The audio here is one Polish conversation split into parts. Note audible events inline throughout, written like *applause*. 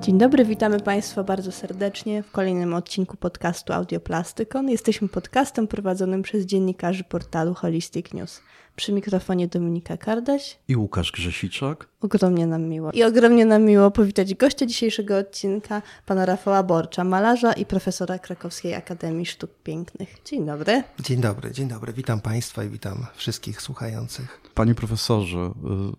Dzień dobry, witamy Państwa bardzo serdecznie w kolejnym odcinku podcastu Audioplastykon. Jesteśmy podcastem prowadzonym przez dziennikarzy portalu Holistic News. Przy mikrofonie Dominika Kardaś i Łukasz Grzesiczak. Ogromnie nam miło. I ogromnie nam miło powitać gościa dzisiejszego odcinka, pana Rafała Borcza, malarza i profesora Krakowskiej Akademii Sztuk Pięknych. Dzień dobry. Dzień dobry, dzień dobry. Witam Państwa i witam wszystkich słuchających. Panie profesorze,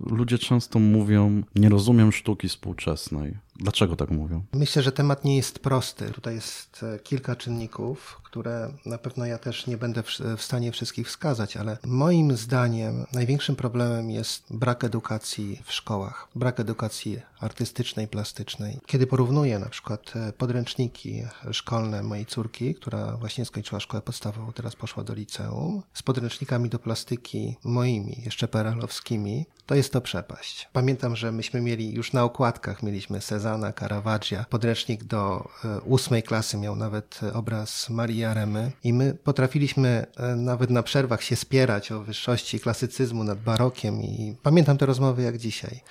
y, ludzie często mówią, nie rozumiem sztuki współczesnej. Dlaczego tak mówią? Myślę, że temat nie jest prosty. Tutaj jest e, kilka czynników, które na pewno ja też nie będę w stanie wszystkich wskazać, ale moim zdaniem największym problemem jest brak edukacji w szkołach, brak edukacji artystycznej, plastycznej. Kiedy porównuję na przykład e, podręczniki szkolne mojej córki, która właśnie skończyła szkołę podstawową, teraz poszła do liceum, z podręcznikami do plastyki moimi, jeszcze perelowskimi, to jest to przepaść. Pamiętam, że myśmy mieli już na okładkach mieliśmy Cezana, Caravaggia. Podręcznik do e, ósmej klasy miał nawet e, obraz Marii Aremy i my potrafiliśmy nawet na przerwach się spierać o wyższości klasycyzmu nad barokiem i pamiętam te rozmowy jak dzisiaj.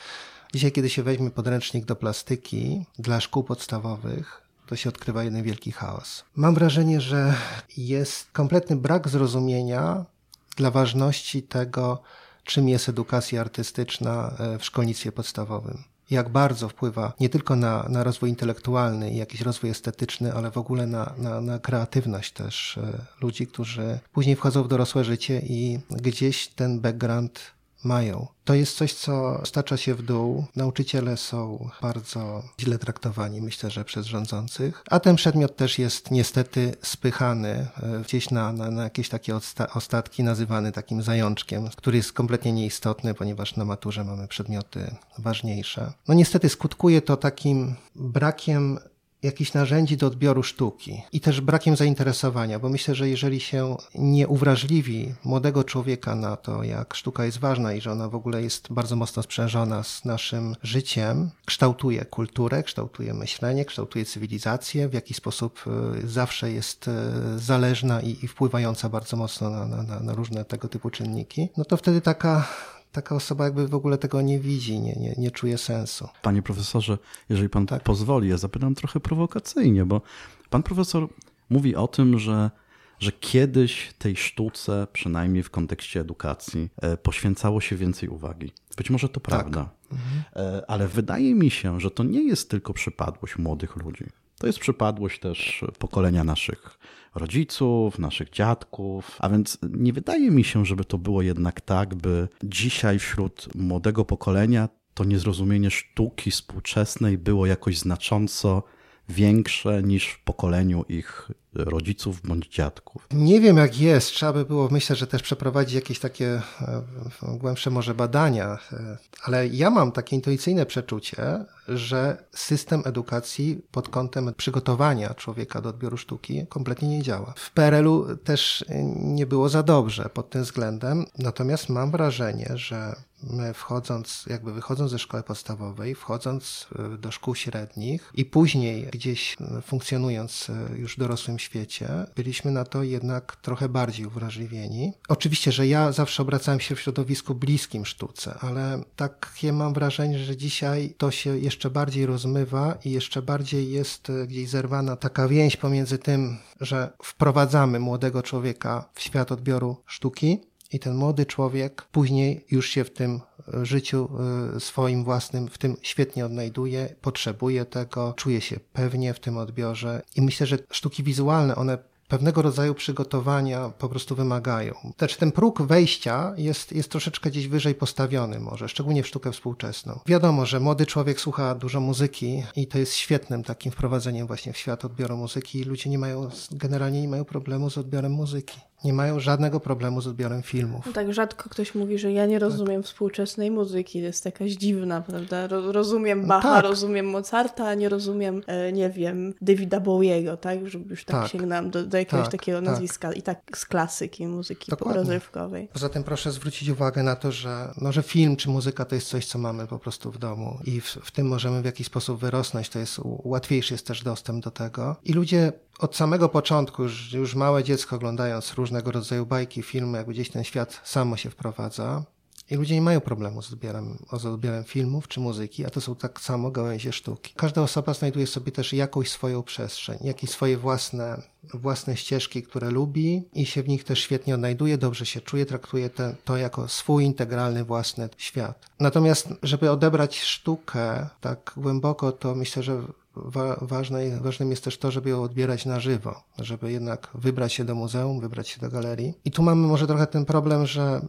Dzisiaj, kiedy się weźmie podręcznik do plastyki dla szkół podstawowych, to się odkrywa jeden wielki chaos. Mam wrażenie, że jest kompletny brak zrozumienia dla ważności tego, czym jest edukacja artystyczna e, w szkolnictwie podstawowym. Jak bardzo wpływa nie tylko na, na rozwój intelektualny i jakiś rozwój estetyczny, ale w ogóle na, na, na kreatywność też e, ludzi, którzy później wchodzą w dorosłe życie i gdzieś ten background mają. To jest coś, co stacza się w dół. Nauczyciele są bardzo źle traktowani, myślę, że przez rządzących. A ten przedmiot też jest niestety spychany e, gdzieś na, na, na jakieś takie ostatki, nazywany takim zajączkiem, który jest kompletnie nieistotny, ponieważ na maturze mamy przedmioty ważniejsze. No niestety skutkuje to takim brakiem jakichś narzędzi do odbioru sztuki i też brakiem zainteresowania, bo myślę, że jeżeli się nie uwrażliwi młodego człowieka na to, jak sztuka jest ważna i że ona w ogóle jest bardzo mocno sprzężona z naszym życiem, kształtuje kulturę, kształtuje myślenie, kształtuje cywilizację, w jaki sposób y, zawsze jest y, zależna i, i wpływająca bardzo mocno na, na, na różne tego typu czynniki, no to wtedy taka taka osoba jakby w ogóle tego nie widzi, nie, nie, nie czuje sensu. Panie profesorze, jeżeli pan tak? pozwoli, ja zapytam trochę prowokacyjnie, bo pan profesor mówi o tym, że że kiedyś tej sztuce, przynajmniej w kontekście edukacji, e, poświęcało się więcej uwagi. Być może to tak. prawda, mhm. E, ale wydaje mi się, że to nie jest tylko przypadłość młodych ludzi. To jest przypadłość też pokolenia naszych rodziców, naszych dziadków, a więc nie wydaje mi się, żeby to było jednak tak, by dzisiaj wśród młodego pokolenia to niezrozumienie sztuki współczesnej było jakoś znacząco większe niż w pokoleniu ich rodziców bądź dziadków. Nie wiem jak jest, trzeba by było myślę, że też przeprowadzić jakieś takie e, głębsze może badania, e, ale ja mam takie intuicyjne przeczucie, że system edukacji pod kątem przygotowania człowieka do odbioru sztuki kompletnie nie działa. W PRL-u też nie było za dobrze pod tym względem, natomiast mam wrażenie, że wchodząc, jakby wychodząc ze szkoły podstawowej, wchodząc e, do szkół średnich i później gdzieś funkcjonując już w dorosłym świecie, byliśmy na to jednak trochę bardziej uwrażliwieni. Oczywiście, że ja zawsze obracałem się w środowisku bliskim sztuce, ale takie mam wrażenie, że dzisiaj to się jeszcze bardziej rozmywa i jeszcze bardziej jest gdzieś zerwana taka więź pomiędzy tym, że wprowadzamy młodego człowieka w świat odbioru sztuki, i ten młody człowiek później już się w tym e, życiu e, swoim własnym, w tym świetnie odnajduje, potrzebuje tego, czuje się pewnie w tym odbiorze. I myślę, że sztuki wizualne, one pewnego rodzaju przygotowania po prostu wymagają. Też ten próg wejścia jest, jest troszeczkę gdzieś wyżej postawiony może, szczególnie w sztukę współczesną. Wiadomo, że młody człowiek słucha dużo muzyki i to jest świetnym takim wprowadzeniem właśnie w świat odbioru muzyki ludzie nie mają, generalnie nie mają problemu z odbiorem muzyki nie mają żadnego problemu z odbiorem filmów. No tak rzadko ktoś mówi, że ja nie rozumiem tak. współczesnej muzyki, jest jakaś dziwna, prawda? Rozumiem Bacha, tak. rozumiem Mozarta, a nie rozumiem, e, nie wiem, Davida Bowiego, tak? Żeby już tak, tak. do, do jakiegoś tak, takiego tak. nazwiska i tak z klasyki muzyki Dokładnie. rozrywkowej. Poza tym proszę zwrócić uwagę na to, że, no, że film czy muzyka to jest coś, co mamy po prostu w domu i w, w tym możemy w jakiś sposób wyrosnąć, to jest łatwiejszy jest też dostęp do tego i ludzie od samego początku, już, małe dziecko oglądając różnego rodzaju bajki, filmy, jakby gdzieś ten świat samo się wprowadza. I ludzie nie mają problemu z odbiorem, z odbiorem filmów czy muzyki, a to są tak samo gałęzie sztuki. Każda osoba znajduje sobie też jakąś swoją przestrzeń, jakieś swoje własne, własne ścieżki, które lubi i się w nich też świetnie odnajduje, dobrze się czuje, traktuje te, to jako swój integralny, własny świat. Natomiast, żeby odebrać sztukę tak głęboko, to myślę, że wa ważne, ważnym jest też to, żeby ją odbierać na żywo, żeby jednak wybrać się do muzeum, wybrać się do galerii. I tu mamy może trochę ten problem, że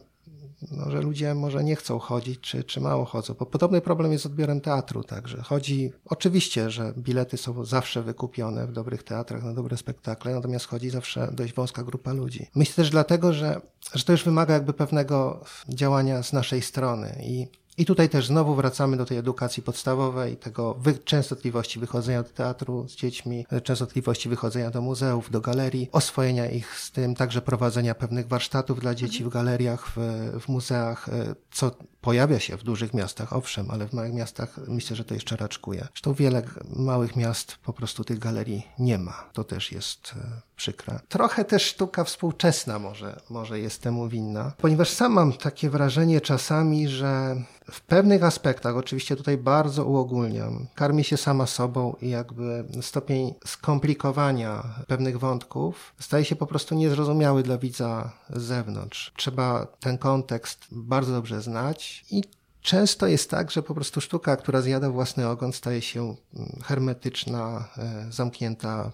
no, że ludzie może nie chcą chodzić, czy, czy mało chodzą. Bo podobny problem jest z odbiorem teatru, także chodzi, oczywiście, że bilety są zawsze wykupione w dobrych teatrach, na dobre spektakle, natomiast chodzi zawsze dość wąska grupa ludzi. Myślę też dlatego, że, że to już wymaga jakby pewnego działania z naszej strony i i tutaj też znowu wracamy do tej edukacji podstawowej, tego wy częstotliwości wychodzenia do teatru z dziećmi, częstotliwości wychodzenia do muzeów, do galerii, oswojenia ich z tym, także prowadzenia pewnych warsztatów dla dzieci w galeriach, w, w muzeach, e, co pojawia się w dużych miastach, owszem, ale w małych miastach myślę, że to jeszcze raczkuje. Zresztą wiele małych miast po prostu tych galerii nie ma. To też jest e, przykre. Trochę też sztuka współczesna może, może jest temu winna, ponieważ sam mam takie wrażenie czasami, że w pewnych aspektach, oczywiście tutaj bardzo uogólniam, karmi się sama sobą i jakby stopień skomplikowania pewnych wątków staje się po prostu niezrozumiały dla widza z zewnątrz. Trzeba ten kontekst bardzo dobrze znać i Często jest tak, że po prostu sztuka, która zjada własny ogon, staje się mm, hermetyczna, e, zamknięta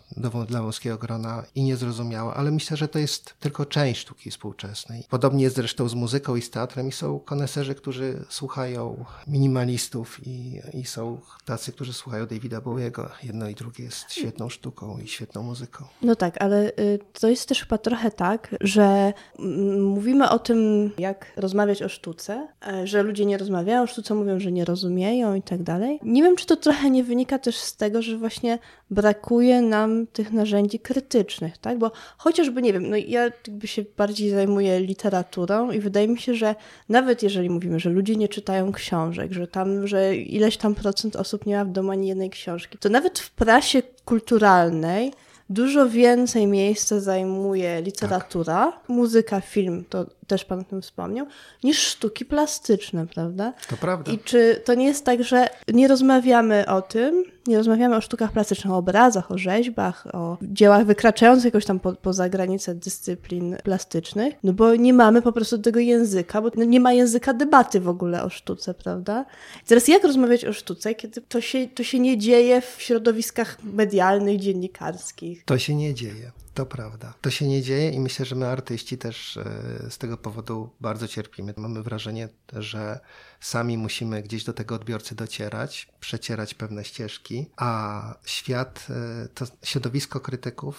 dla wąskiego grona i niezrozumiała, ale myślę, że to jest tylko część sztuki współczesnej. Podobnie jest zresztą z muzyką i z teatrem i są koneserzy, którzy słuchają minimalistów i, i są tacy, którzy słuchają Davida Bowiego. Jedno i drugie jest świetną sztuką i świetną muzyką. No tak, ale y, to jest też chyba trochę tak, że mówimy o tym, jak rozmawiać o sztuce, e, że ludzie nie rozmawiają rozmawiają sztuce, mówią, że nie rozumieją i tak dalej. Nie wiem, czy to trochę nie wynika też z tego, że właśnie brakuje nam tych narzędzi krytycznych, tak? Bo chociażby, nie wiem, no ja jakby się bardziej zajmuję literaturą i wydaje mi się, że nawet jeżeli mówimy, że ludzie nie czytają książek, że tam, że ileś tam procent osób nie ma w domu ani jednej książki, to nawet w prasie kulturalnej dużo więcej miejsca zajmuje literatura, tak. muzyka, film, to też Pan o tym wspomniał, niż sztuki plastyczne, prawda? To prawda. I czy to nie jest tak, że nie rozmawiamy o tym, nie rozmawiamy o sztukach plastycznych, o obrazach, o rzeźbach, o dziełach wykraczających jakoś tam po, poza granicę dyscyplin plastycznych, no bo nie mamy po prostu tego języka, bo nie ma języka debaty w ogóle o sztuce, prawda? I teraz jak rozmawiać o sztuce, kiedy to się, to się nie dzieje w środowiskach medialnych, dziennikarskich? To się nie dzieje. To prawda. To się nie dzieje i myślę, że my artyści też e, z tego powodu bardzo cierpimy. Mamy wrażenie, że sami musimy gdzieś do tego odbiorcy docierać, przecierać pewne ścieżki, a świat, e, to środowisko krytyków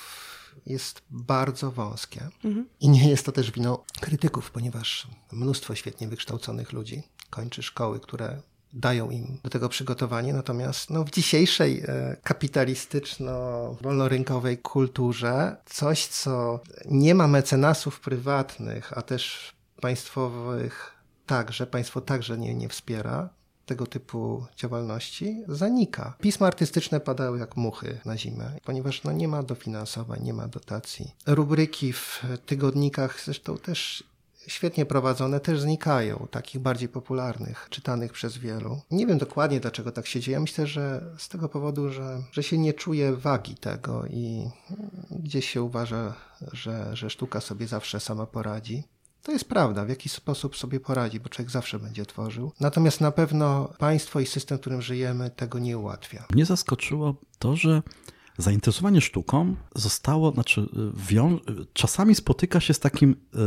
jest bardzo wąskie. Mhm. I nie jest to też winą krytyków, ponieważ mnóstwo świetnie wykształconych ludzi kończy szkoły, które dają im do tego przygotowanie. Natomiast no, w dzisiejszej e, kapitalistyczno-wolnorynkowej kulturze coś, co nie ma mecenasów prywatnych, a też państwowych także, państwo także nie, nie wspiera, tego typu działalności zanika. Pisma artystyczne padały jak muchy na zimę, ponieważ no, nie ma dofinansowań, nie ma dotacji. Rubryki w tygodnikach zresztą też świetnie prowadzone też znikają, takich bardziej popularnych, czytanych przez wielu. Nie wiem dokładnie dlaczego tak się dzieje. Myślę, że z tego powodu, że, że się nie czuje wagi tego i gdzieś się uważa, że, że sztuka sobie zawsze sama poradzi. To jest prawda, w jaki sposób sobie poradzi, bo człowiek zawsze będzie tworzył. Natomiast na pewno państwo i system, w którym żyjemy, tego nie ułatwia. Mnie zaskoczyło to, że zainteresowanie sztuką zostało, znaczy czasami spotyka się z takim y,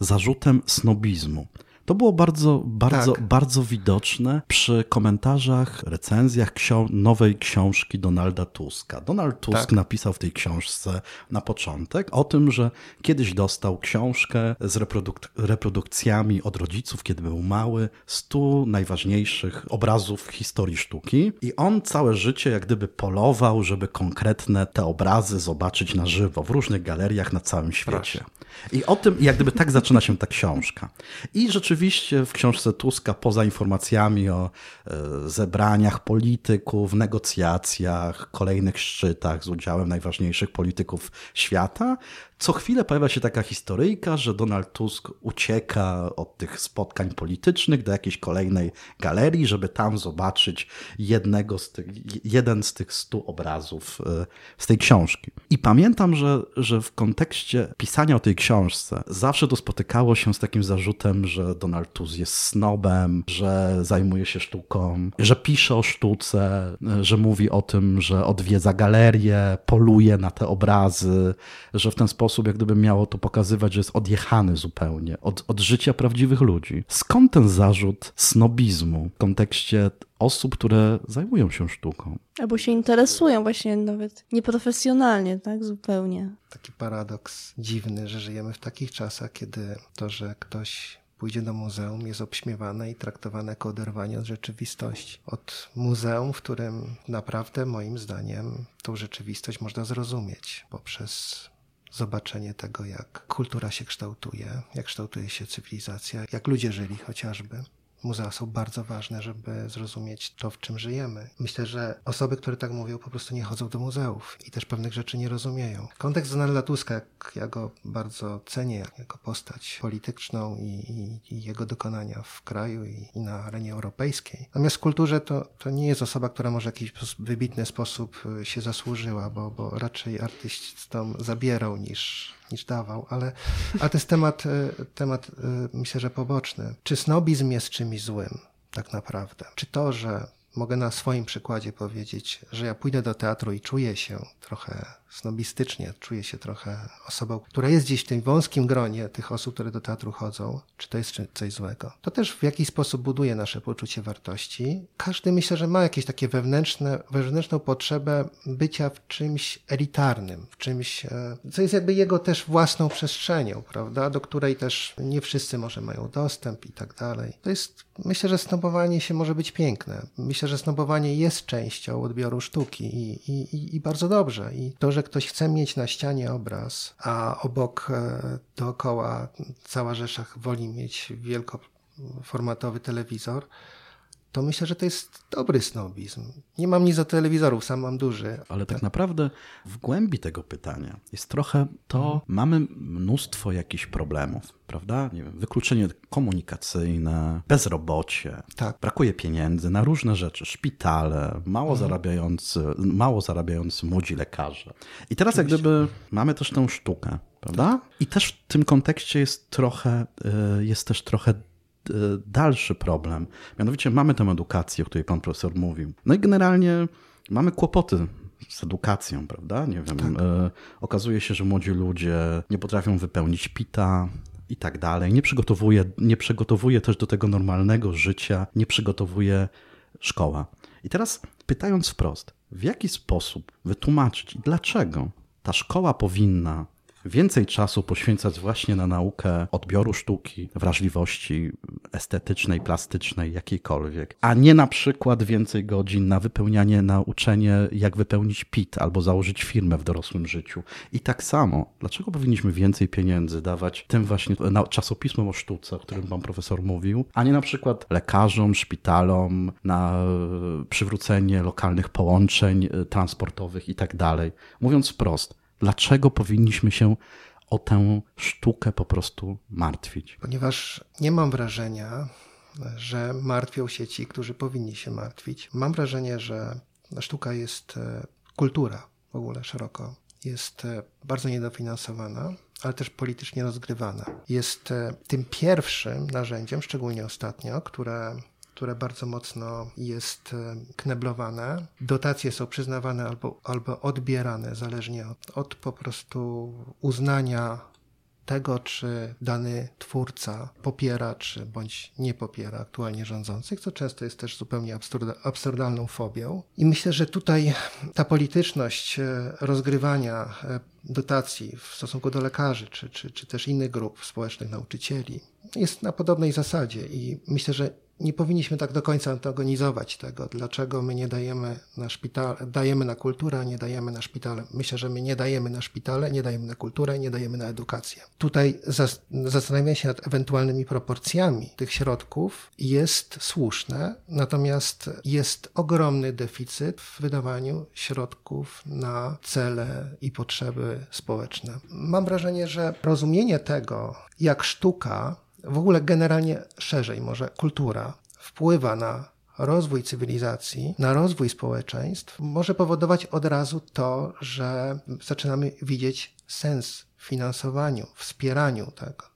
zarzutem snobizmu. To było bardzo, bardzo, tak. bardzo widoczne przy komentarzach, recenzjach ksią nowej książki Donalda Tuska. Donald Tusk tak. napisał w tej książce na początek o tym, że kiedyś dostał książkę z reproduk reprodukcjami od rodziców, kiedy był mały, stu najważniejszych obrazów w historii sztuki. I on całe życie jak gdyby polował, żeby konkretne te obrazy zobaczyć na żywo w różnych galeriach na całym świecie. Proszę. I o tym, jak gdyby tak zaczyna się ta książka. I rzeczywiście w książce Tuska, poza informacjami o e, zebraniach polityków, negocjacjach, kolejnych szczytach z udziałem najważniejszych polityków świata, co chwilę pojawia się taka historyjka, że Donald Tusk ucieka od tych spotkań politycznych do jakiejś kolejnej galerii, żeby tam zobaczyć jednego z tych, jeden z tych stu obrazów e, z tej książki. I pamiętam, że, że w kontekście pisania o tej książce zawsze to spotykało się z takim zarzutem, że Donald Tusk jest snobem, że zajmuje się sztuką, że pisze o sztuce, że mówi o tym, że odwiedza galerię, poluje na te obrazy, że w ten sposób sposób, jak gdyby miało to pokazywać, że jest odjechany zupełnie od, od życia prawdziwych ludzi. Skąd ten zarzut snobizmu w kontekście osób, które zajmują się sztuką? Albo się interesują właśnie nawet nieprofesjonalnie, tak? Zupełnie. Taki paradoks dziwny, że żyjemy w takich czasach, kiedy to, że ktoś pójdzie do muzeum, jest obśmiewane i traktowane jako oderwanie od rzeczywistości. Od muzeum, w którym naprawdę, moim zdaniem, tą rzeczywistość można zrozumieć poprzez zobaczenie tego, jak kultura się kształtuje, jak kształtuje się cywilizacja, jak ludzie żyli chociażby. Muzea są bardzo ważne, żeby zrozumieć to, w czym żyjemy. Myślę, że osoby, które tak mówią, po prostu nie chodzą do muzeów i też pewnych rzeczy nie rozumieją. Kontekst Donalda Tuska, jak ja go bardzo cenię jako postać polityczną i, i, i jego dokonania w kraju i, i, na arenie europejskiej. Natomiast w kulturze to, to nie jest osoba, która może w jakiś wybitny sposób się zasłużyła, bo, bo raczej artystom zabierał niż niż dawał, ale, ale to jest temat, e, temat, e, myślę, że poboczny. Czy snobizm jest czymś złym, tak naprawdę? Czy to, że mogę na swoim przykładzie powiedzieć, że ja pójdę do teatru i czuję się trochę snobistycznie, czuję się trochę osobą, która jest gdzieś w tym wąskim gronie tych osób, które do teatru chodzą, czy to jest coś złego. To też w jakiś sposób buduje nasze poczucie wartości. Każdy myślę, że ma jakieś takie wewnętrzne, wewnętrzną potrzebę bycia w czymś elitarnym, w czymś, e, co jest jakby jego też własną przestrzenią, prawda, do której też nie wszyscy może mają dostęp i tak dalej. To jest, myślę, że snobowanie się może być piękne. Myślę, że snobowanie jest częścią odbioru sztuki i, i, i bardzo dobrze. I to, że ktoś chce mieć na ścianie obraz, a obok e, dookoła cała rzesza woli mieć wielkoformatowy telewizor, to myślę, że to jest dobry snobizm. Nie mam nic do telewizorów, sam mam duży. Ale tak naprawdę w głębi tego pytania jest trochę to, mhm. mamy mnóstwo jakichś problemów, prawda? Nie wiem, wykluczenie komunikacyjne, bezrobocie, tak. brakuje pieniędzy na różne rzeczy, szpitale, mało, mhm. zarabiający, mało zarabiający młodzi lekarze. I teraz Oczywiście. jak gdyby mamy też tę sztukę, prawda? Tak. I też w tym kontekście jest trochę, y, jest też trochę dalszy problem. Mianowicie mamy tę edukację, o której pan profesor mówił. No i generalnie mamy kłopoty z edukacją, prawda? Nie wiem. Tak. E, okazuje się, że młodzi ludzie nie potrafią wypełnić pita, i tak dalej. Nie przygotowuje, nie przygotowuje też do tego normalnego życia, nie przygotowuje szkoła. I teraz pytając wprost, w jaki sposób wytłumaczyć i dlaczego ta szkoła powinna więcej czasu poświęcać właśnie na naukę odbioru sztuki, wrażliwości estetycznej, plastycznej, jakiejkolwiek, a nie na przykład więcej godzin na wypełnianie, na uczenie, jak wypełnić PIT albo założyć firmę w dorosłym życiu. I tak samo, dlaczego powinniśmy więcej pieniędzy dawać tym właśnie czasopismom o sztuce, o którym pan profesor mówił, a nie na przykład lekarzom, szpitalom, na przywrócenie lokalnych połączeń e, transportowych i tak dalej. Mówiąc wprost, Dlaczego powinniśmy się o tę sztukę po prostu martwić? Ponieważ nie mam wrażenia, że martwią się ci, którzy powinni się martwić. Mam wrażenie, że sztuka jest e, kultura w ogóle szeroko. Jest e, bardzo niedofinansowana, ale też politycznie rozgrywana. Jest e, tym pierwszym narzędziem, szczególnie ostatnio, które które bardzo mocno jest e, kneblowane. Dotacje są przyznawane albo, albo odbierane, zależnie od, od po prostu uznania tego, czy dany twórca popiera, czy bądź nie popiera aktualnie rządzących, co często jest też zupełnie absurda, absurdalną fobią. I myślę, że tutaj ta polityczność e, rozgrywania e, dotacji w stosunku do lekarzy, czy, czy, czy też innych grup społecznych, nauczycieli, jest na podobnej zasadzie i myślę, że nie powinniśmy tak do końca antagonizować tego, dlaczego my nie dajemy na szpital, dajemy na kulturę, a nie dajemy na szpitale. Myślę, że my nie dajemy na szpitale, nie dajemy na kulturę, nie dajemy na edukację. Tutaj zastanawianie się nad ewentualnymi proporcjami tych środków jest słuszne, natomiast jest ogromny deficyt w wydawaniu środków na cele i potrzeby społeczne. Mam wrażenie, że rozumienie tego, jak sztuka w ogóle generalnie szerzej, może kultura wpływa na rozwój cywilizacji, na rozwój społeczeństw, może powodować od razu to, że zaczynamy widzieć sens w finansowaniu, wspieraniu tego.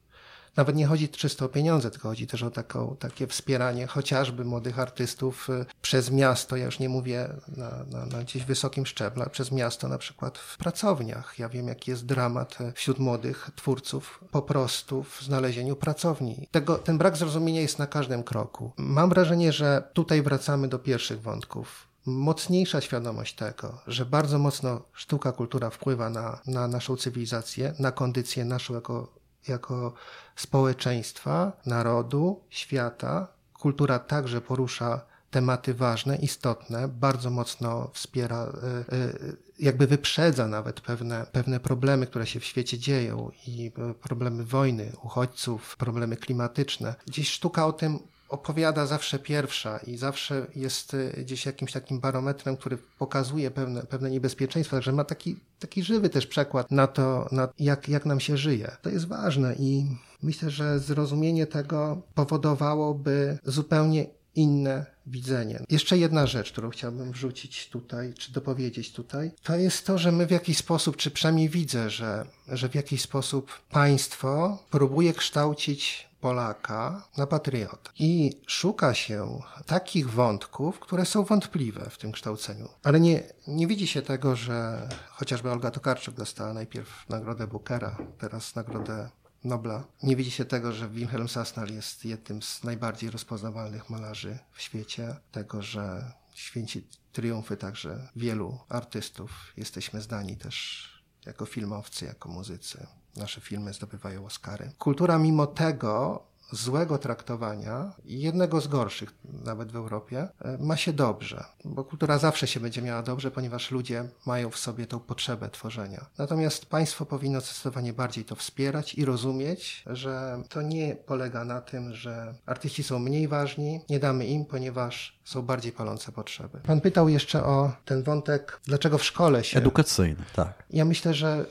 Nawet nie chodzi czysto o pieniądze, tylko chodzi też o taką, takie wspieranie chociażby młodych artystów y, przez miasto. Ja już nie mówię na, na, na gdzieś wysokim szczeblu, przez miasto na przykład w pracowniach. Ja wiem, jaki jest dramat y, wśród młodych twórców po prostu w znalezieniu pracowni. Tego, ten brak zrozumienia jest na każdym kroku. Mam wrażenie, że tutaj wracamy do pierwszych wątków mocniejsza świadomość tego, że bardzo mocno sztuka, kultura wpływa na, na naszą cywilizację, na kondycję naszą jako jako społeczeństwa, narodu, świata. Kultura także porusza tematy ważne, istotne, bardzo mocno wspiera, e, e, jakby wyprzedza nawet pewne, pewne problemy, które się w świecie dzieją i problemy wojny, uchodźców, problemy klimatyczne. Gdzieś sztuka o tym opowiada zawsze pierwsza i zawsze jest e, gdzieś jakimś takim barometrem, który pokazuje pewne, pewne niebezpieczeństwa, także ma taki, taki żywy też przekład na to, na jak, jak nam się żyje. To jest ważne i myślę, że zrozumienie tego powodowałoby zupełnie inne widzenie. Jeszcze jedna rzecz, którą chciałbym wrzucić tutaj, czy dopowiedzieć tutaj, to jest to, że my w jakiś sposób, czy przynajmniej widzę, że, że w jakiś sposób państwo próbuje kształcić Polaka na patriota. I szuka się takich wątków, które są wątpliwe w tym kształceniu. Ale nie, nie widzi się tego, że chociażby Olga Tokarczuk dostała najpierw nagrodę Bookera, teraz nagrodę Nobla. Nie widzi się tego, że Wilhelm Sassnal jest jednym z najbardziej rozpoznawalnych malarzy w świecie, tego, że święci triumfy także wielu artystów. Jesteśmy zdani też jako filmowcy, jako muzycy. Nasze filmy zdobywają Oscary. Kultura mimo tego złego traktowania, jednego z gorszych nawet w Europie, e, ma się dobrze, bo kultura zawsze się będzie miała dobrze, ponieważ ludzie mają w sobie tą potrzebę tworzenia. Natomiast państwo powinno zdecydowanie bardziej to wspierać i rozumieć, że to nie polega na tym, że artyści są mniej ważni, nie damy im, ponieważ są bardziej palące potrzeby. Pan pytał jeszcze o ten wątek, dlaczego w szkole się... Edukacyjny, tak. Ja myślę, że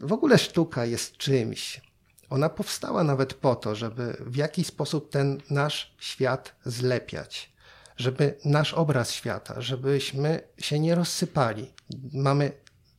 w ogóle sztuka jest czymś, ona powstała nawet po to, żeby w jakiś sposób ten nasz świat zlepiać, żeby nasz obraz świata, żebyśmy się nie rozsypali. Mamy,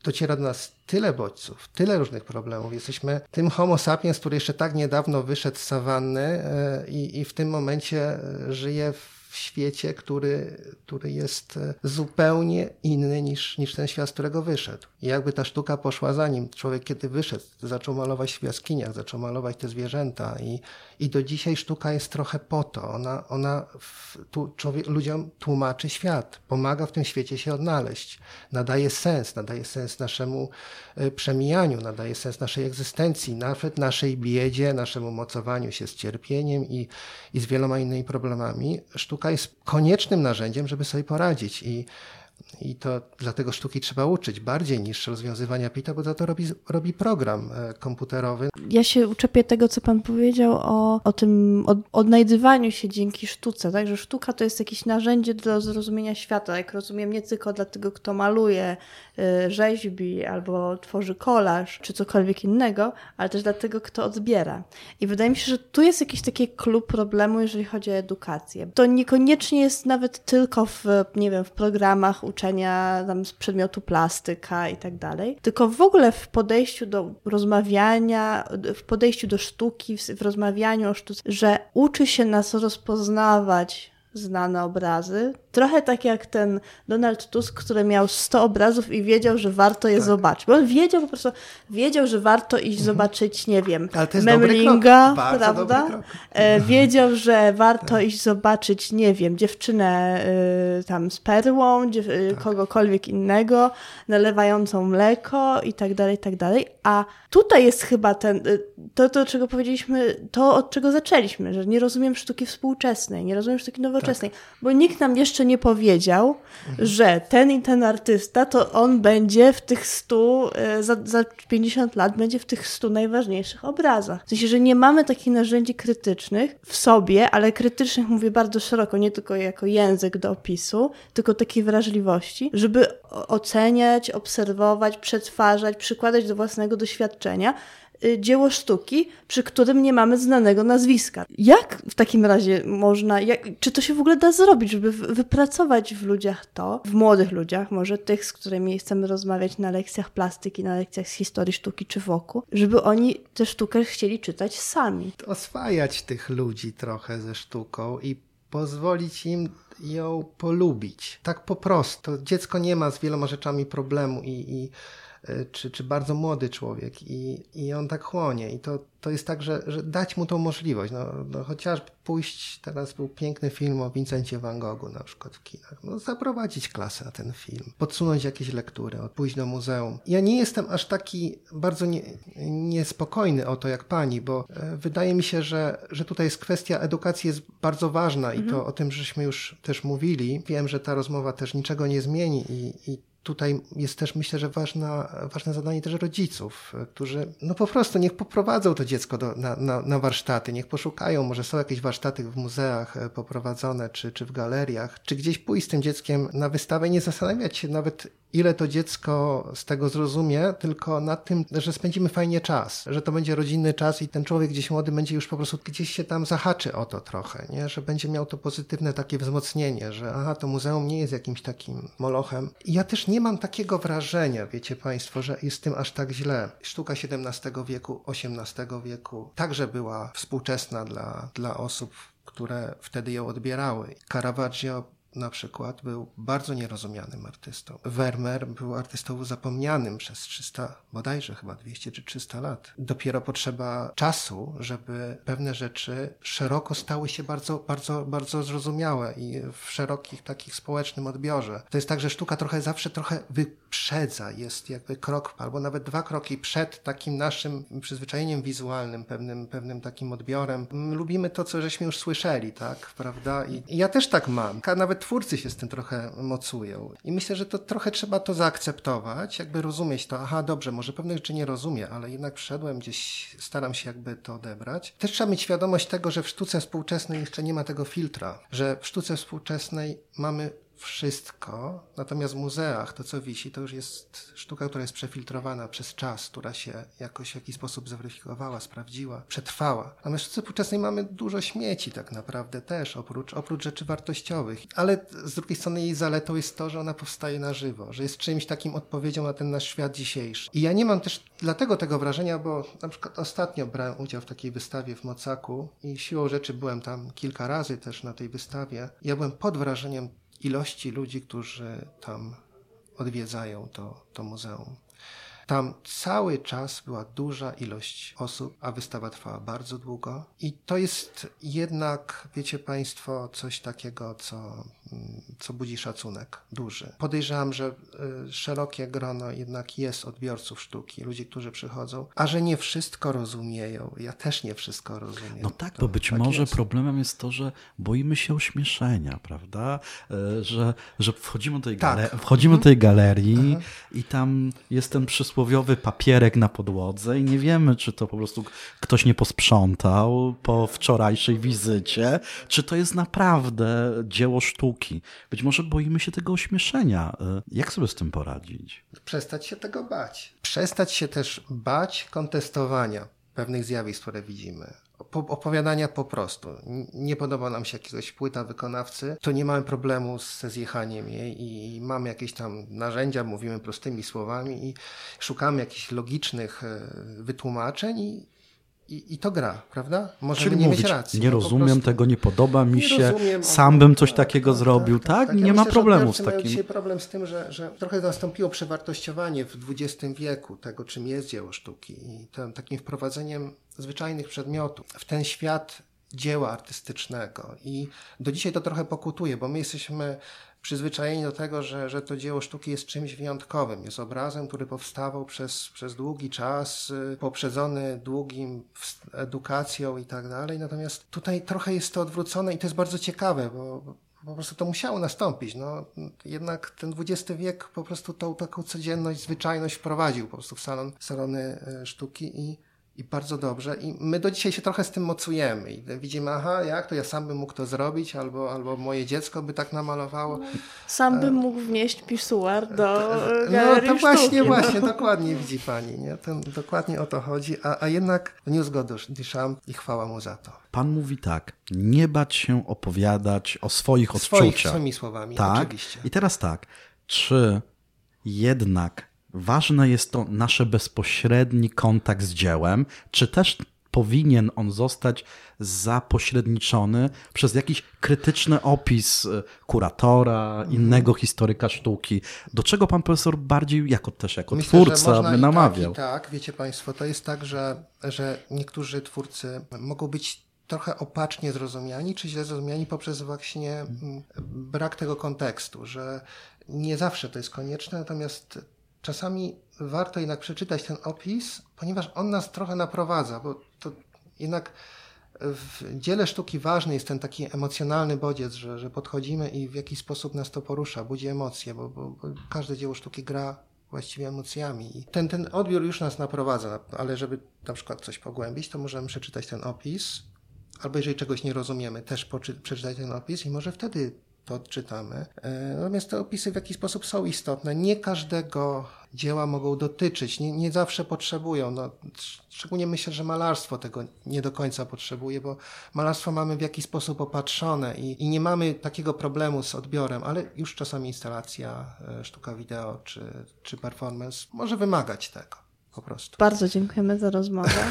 dociera do nas tyle bodźców, tyle różnych problemów. Jesteśmy tym homo sapiens, który jeszcze tak niedawno wyszedł z sawanny e, i, i w tym momencie e, żyje w w świecie, który, który jest e, zupełnie inny niż, niż ten świat, z którego wyszedł. I jakby ta sztuka poszła za nim. Człowiek, kiedy wyszedł, zaczął malować w jaskiniach, zaczął malować te zwierzęta i, i do dzisiaj sztuka jest trochę po to. Ona, ona w, tu, człowiek, ludziom tłumaczy świat, pomaga w tym świecie się odnaleźć, nadaje sens, nadaje sens naszemu e, przemijaniu, nadaje sens naszej egzystencji, nawet naszej biedzie, naszemu mocowaniu się z cierpieniem i, i z wieloma innymi problemami. Sztuka jest koniecznym narzędziem, żeby sobie poradzić. I i to dlatego sztuki trzeba uczyć bardziej niż rozwiązywania pita, bo za to robi, robi program e, komputerowy. Ja się uczepię tego, co pan powiedział o, o tym od, odnajdywaniu się dzięki sztuce, tak? Że sztuka to jest jakieś narzędzie do zrozumienia świata, jak rozumiem, nie tylko dla tego, kto maluje, y, rzeźbi albo tworzy kolaż, czy cokolwiek innego, ale też dla tego, kto odbiera. I wydaje mi się, że tu jest jakiś taki klub problemu, jeżeli chodzi o edukację. To niekoniecznie jest nawet tylko w, nie wiem, w programach uczenia tam z przedmiotu plastyka i tak dalej, tylko w ogóle w podejściu do rozmawiania, w podejściu do sztuki, w, rozmawianiu o sztuce, że uczy się nas rozpoznawać znane obrazy. Trochę tak jak ten Donald Tusk, który miał 100 obrazów i wiedział, że warto je tak. zobaczyć. Bo on wiedział po prostu, wiedział, że warto iść mhm. zobaczyć, nie wiem, Memlinga, prawda? E, wiedział, że warto tak. iść zobaczyć, nie wiem, dziewczynę y, tam z perłą, dziew y, tak. kogokolwiek innego, nalewającą mleko i tak dalej, i tak dalej. A tutaj jest chyba ten, y, to, to czego powiedzieliśmy, to od czego zaczęliśmy, że nie rozumiem sztuki współczesnej, nie rozumiem sztuki nowoczesnej, tak. bo nikt nam jeszcze nie powiedział, mhm. że ten i ten artysta, to on będzie w tych stu, y, za, za 50 lat będzie w tych stu najważniejszych obrazach. W sensie, że nie mamy takich narzędzi krytycznych w sobie, ale krytycznych mówię bardzo szeroko, nie tylko jako język do opisu, tylko takiej wrażliwości, żeby oceniać, obserwować, przetwarzać, przykładać do własnego doświadczenia dzieło sztuki, przy którym nie mamy znanego nazwiska. Jak w takim razie można, jak, czy to się w ogóle da zrobić, żeby wypracować w ludziach to, w młodych ludziach, może tych, z którymi chcemy rozmawiać na lekcjach plastyki, na lekcjach z historii sztuki czy wokół, żeby oni tę sztukę chcieli czytać sami. Oswajać tych ludzi trochę ze sztuką i pozwolić im ją polubić. Tak po prostu. Dziecko nie ma z wieloma rzeczami problemu i, i czy, czy bardzo młody człowiek i, i on tak chłonie i to, to jest tak, że, że dać mu tą możliwość. No, no chociażby pójść, teraz był piękny film o Vincencie Van Goghu na przykład w kinach. No, zaprowadzić klasę na ten film, podsunąć jakieś lektury, pójść do muzeum. Ja nie jestem aż taki bardzo nie, niespokojny o to jak pani, bo e, wydaje mi się, że, że tutaj jest kwestia edukacji jest bardzo ważna i mhm. to o tym żeśmy już też mówili. Wiem, że ta rozmowa też niczego nie zmieni i, i tutaj jest też myślę, że ważna, ważne zadanie też rodziców, którzy no po prostu niech poprowadzą to dziecko do, na, na, na, warsztaty, niech poszukają, może są jakieś warsztaty w muzeach e, poprowadzone, czy, czy w galeriach, czy gdzieś pójść z tym dzieckiem na wystawę i nie zastanawiać się nawet ile to dziecko z tego zrozumie, tylko nad tym, że spędzimy fajnie czas, że to będzie rodzinny czas i ten człowiek gdzieś młody będzie już po prostu gdzieś się tam zahaczy o to trochę, nie? że będzie miał to pozytywne takie wzmocnienie, że aha, to muzeum nie jest jakimś takim molochem. I ja też nie mam takiego wrażenia, wiecie Państwo, że jest tym aż tak źle. Sztuka XVII wieku, XVIII wieku także była współczesna dla, dla osób, które wtedy ją odbierały. Caravaggio na przykład był bardzo nierozumianym artystą. Vermeer był artystą zapomnianym przez 300, bodajże chyba 200 czy 300 lat. Dopiero potrzeba czasu, żeby pewne rzeczy szeroko stały się bardzo, bardzo, bardzo zrozumiałe i w szerokich takich społecznym odbiorze. To jest tak, że sztuka trochę zawsze trochę wyprzedza, jest jakby krok albo nawet dwa kroki przed takim naszym przyzwyczajeniem wizualnym, pewnym, pewnym takim odbiorem. Lubimy to, co żeśmy już słyszeli, tak, prawda? I ja też tak mam. Nawet twórcy się z tym trochę mocują. I myślę, że to trochę trzeba to zaakceptować, jakby rozumieć to, aha, dobrze, może pewnych rzeczy nie rozumiem, ale jednak wszedłem gdzieś, staram się jakby to odebrać. Też trzeba mieć świadomość tego, że w sztuce współczesnej jeszcze nie ma tego filtra, że w sztuce współczesnej mamy wszystko, natomiast w muzeach to, co wisi, to już jest sztuka, która jest przefiltrowana przez czas, która się jakoś w jakiś sposób zweryfikowała, sprawdziła, przetrwała. Natomiast w sztuce współczesnej mamy dużo śmieci tak naprawdę też, oprócz, oprócz rzeczy wartościowych. Ale z drugiej strony jej zaletą jest to, że ona powstaje na żywo, że jest czymś takim odpowiedzią na ten nasz świat dzisiejszy. I ja nie mam też dlatego tego wrażenia, bo na przykład ostatnio brałem udział w takiej wystawie w Mocaku i siłą rzeczy byłem tam kilka razy też na tej wystawie. Ja byłem pod wrażeniem ilości ludzi, którzy tam odwiedzają to, to muzeum. Tam cały czas była duża ilość osób, a wystawa trwała bardzo długo. I to jest jednak, wiecie Państwo, coś takiego, co, co budzi szacunek duży. Podejrzewam, że y, szerokie grono jednak jest odbiorców sztuki, ludzi, którzy przychodzą, a że nie wszystko rozumieją. Ja też nie wszystko rozumiem. No tak, to bo być tak może jest. problemem jest to, że boimy się ośmieszenia, prawda? E, że, że wchodzimy do tej, tak. galerii, wchodzimy do tej galerii i tam jest ten przysłowiowy przysłowiowy papierek na podłodze i nie wiemy, czy to po prostu ktoś nie posprzątał po wczorajszej wizycie, czy to jest naprawdę dzieło sztuki. Być może boimy się tego ośmieszenia. E, jak sobie z tym poradzić? Przestać się tego bać. Przestać się też bać kontestowania pewnych zjawisk, które widzimy opowiadania po prostu. Nie podoba nam się jakiegoś płyta wykonawcy, to nie mamy problemu ze zjechaniem jej i mamy jakieś tam narzędzia, mówimy prostymi słowami i szukamy jakichś logicznych e, wytłumaczeń i i, i to gra, prawda? Możemy nie mówić, mieć racji. Nie no, rozumiem prostu... tego, nie podoba mi nie się, rozumiem, sam bym coś takiego tak, zrobił, tak? tak? tak. nie ja ma myślę, problemu z takim. Dzisiaj problem z tym, że, że trochę nastąpiło przewartościowanie w XX wieku tego, czym jest dzieło sztuki i tym, takim wprowadzeniem zwyczajnych przedmiotów w ten świat dzieła artystycznego. I do dzisiaj to trochę pokutuje, bo my jesteśmy przyzwyczajeni do tego, że, że to dzieło sztuki jest czymś wyjątkowym. Jest obrazem, który powstawał przez, przez długi czas, y, poprzedzony długim edukacją i tak dalej. Natomiast tutaj trochę jest to odwrócone i to jest bardzo ciekawe, bo po prostu to musiało nastąpić. No, jednak ten XX wiek po prostu tą taką codzienność, zwyczajność wprowadził po prostu w salon, salony y, sztuki i i bardzo dobrze. I my do dzisiaj się trochę z tym mocujemy. I widzimy, aha, jak to ja sam bym mógł to zrobić, albo, albo moje dziecko by tak namalowało. Sam bym mógł wnieść pisuar do galerii No to właśnie, właśnie, dokładnie widzi pani. Nie? To, dokładnie o to chodzi. A, a jednak wniósł go Duchamp i chwała mu za to. Pan mówi tak, nie bać się opowiadać o swoich odczuciach. Swoich, swoimi słowami, tak? oczywiście. I teraz tak, czy jednak ważne jest to nasze bezpośredni kontakt z dziełem, czy też powinien on zostać zapośredniczony przez jakiś krytyczny opis y, kuratora, mhm. innego historyka sztuki. Do czego pan profesor bardziej, jako też jako Myślę, twórca, by namawiał? Tak, tak, wiecie państwo, to jest tak, że, że niektórzy twórcy mogą być trochę opacznie zrozumiani, czy źle zrozumiani poprzez właśnie mm, brak tego kontekstu, że nie zawsze to jest konieczne, natomiast czasami warto jednak przeczytać ten opis, ponieważ on nas trochę naprowadza, bo to jednak w dziele sztuki ważny jest ten taki emocjonalny bodziec, że, że podchodzimy i w jakiś sposób nas to porusza, budzi emocje, bo, bo, bo każde dzieło sztuki gra właściwie emocjami. I ten, ten odbiór już nas naprowadza, ale żeby na przykład coś pogłębić, to możemy przeczytać ten opis, albo jeżeli czegoś nie rozumiemy, też przeczytać ten opis i może wtedy to odczytamy. E, natomiast te opisy w jakiś sposób są istotne. Nie każdego dzieła mogą dotyczyć, nie, nie zawsze potrzebują. No, szczególnie myślę, że malarstwo tego nie do końca potrzebuje, bo malarstwo mamy w jakiś sposób opatrzone i, i nie mamy takiego problemu z odbiorem, ale już czasami instalacja, e, sztuka wideo czy, czy performance może wymagać tego po prostu. Bardzo dziękujemy za rozmowę. *laughs*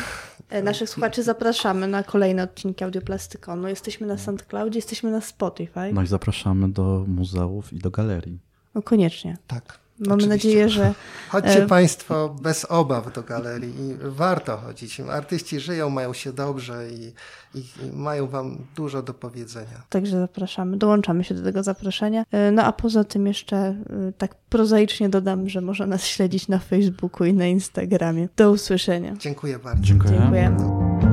E, naszych słuchaczy zapraszamy na kolejne odcinki Audioplastykonu. Jesteśmy na SoundCloudzie, jesteśmy na Spotify. No i zapraszamy do muzeów i do galerii. No koniecznie. Tak. Mamy Oczywiście. nadzieję, że. Chodźcie e... Państwo bez obaw do galerii i warto chodzić. Artyści żyją, mają się dobrze i, i, i, mają Wam dużo do powiedzenia. Także zapraszamy, dołączamy się do tego zaproszenia. E, no a poza tym jeszcze e, tak prozaicznie dodam, że można nas śledzić na Facebooku i na Instagramie. Do usłyszenia. Dziękuję bardzo. Dziękuję. Dziękujemy.